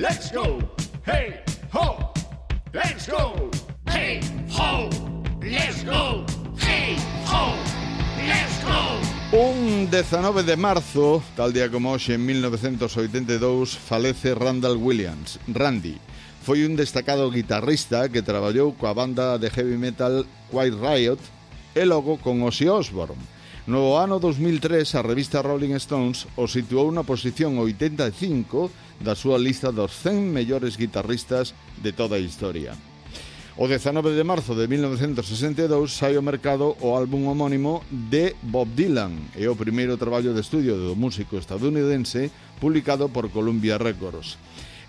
Let's go. Hey, ho. Let's go. Hey, ho. Let's go. Hey, ho. Let's go. Un 19 de marzo, tal día como hoxe en 1982, falece Randall Williams, Randy. Foi un destacado guitarrista que traballou coa banda de heavy metal Quiet Riot e logo con Ozzy Osbourne No ano 2003, a revista Rolling Stones o situou na posición 85 da súa lista dos 100 mellores guitarristas de toda a historia. O 19 de marzo de 1962 sai ao mercado o álbum homónimo de Bob Dylan e o primeiro traballo de estudio do músico estadounidense publicado por Columbia Records.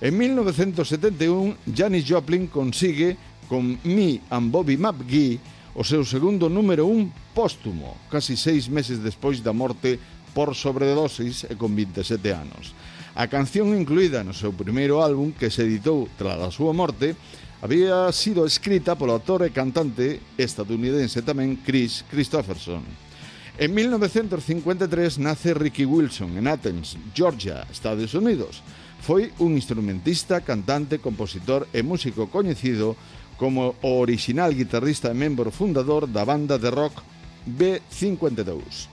En 1971, Janis Joplin consigue, con Me and Bobby McGee, o seu segundo número un póstumo, casi seis meses despois da morte por sobredosis e con 27 anos. A canción incluída no seu primeiro álbum, que se editou tras a súa morte, había sido escrita polo autor e cantante estadounidense tamén Chris Christopherson. En 1953 nace Ricky Wilson en Athens, Georgia, Estados Unidos. Foi un instrumentista, cantante, compositor e músico coñecido como o orixinal guitarrista e membro fundador da banda de rock B52.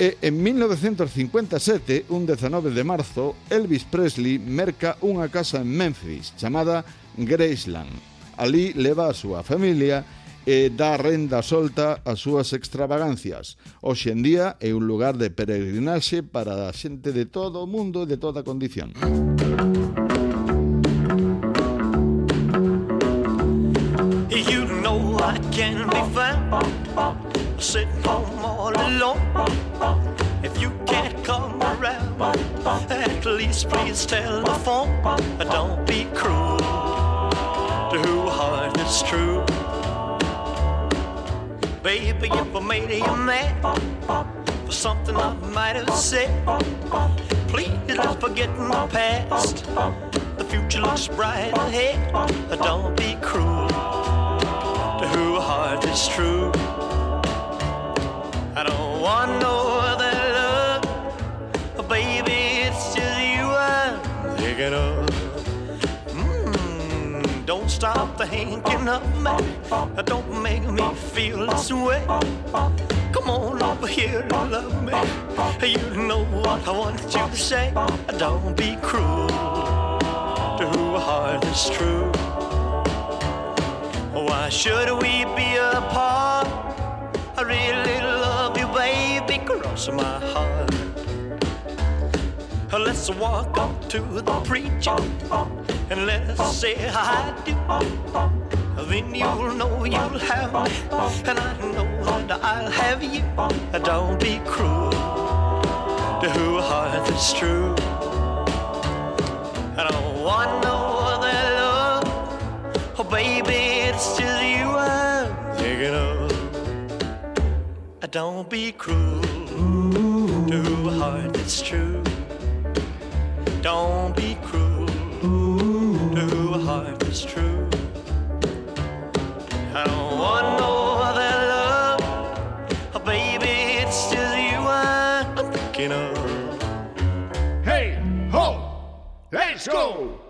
E en 1957, un 19 de marzo, Elvis Presley merca unha casa en Memphis chamada Graceland. Ali leva a súa familia e dá renda solta ás súas extravagancias. Hoxe en día é un lugar de peregrinaxe para a xente de todo o mundo e de toda condición. Música I can be found sitting home all alone. If you can't come around, at least please telephone. Don't be cruel to who heart is true. Baby, if I made you mad for something I might have said, please let's forget my past. The future looks bright ahead. Don't be cruel don't stop thinking of me. Don't make me feel this way. Come on over here and love me. You know what I want you to say. Don't be cruel to who heart is true. Why should we be apart? I really love you, baby, cross my heart. Let's walk up to the preacher and let's say I do. Then you'll know you'll have me, and I know that I'll have you. Don't be cruel to who heart is true. I don't want no other love, oh baby, it's just you I'm thinking of. Don't be cruel to a heart that's true. Don't be cruel Ooh. to a heart that's true. I don't want no other love. Oh, baby, it's just you I'm thinking of. Hey, ho, let's go.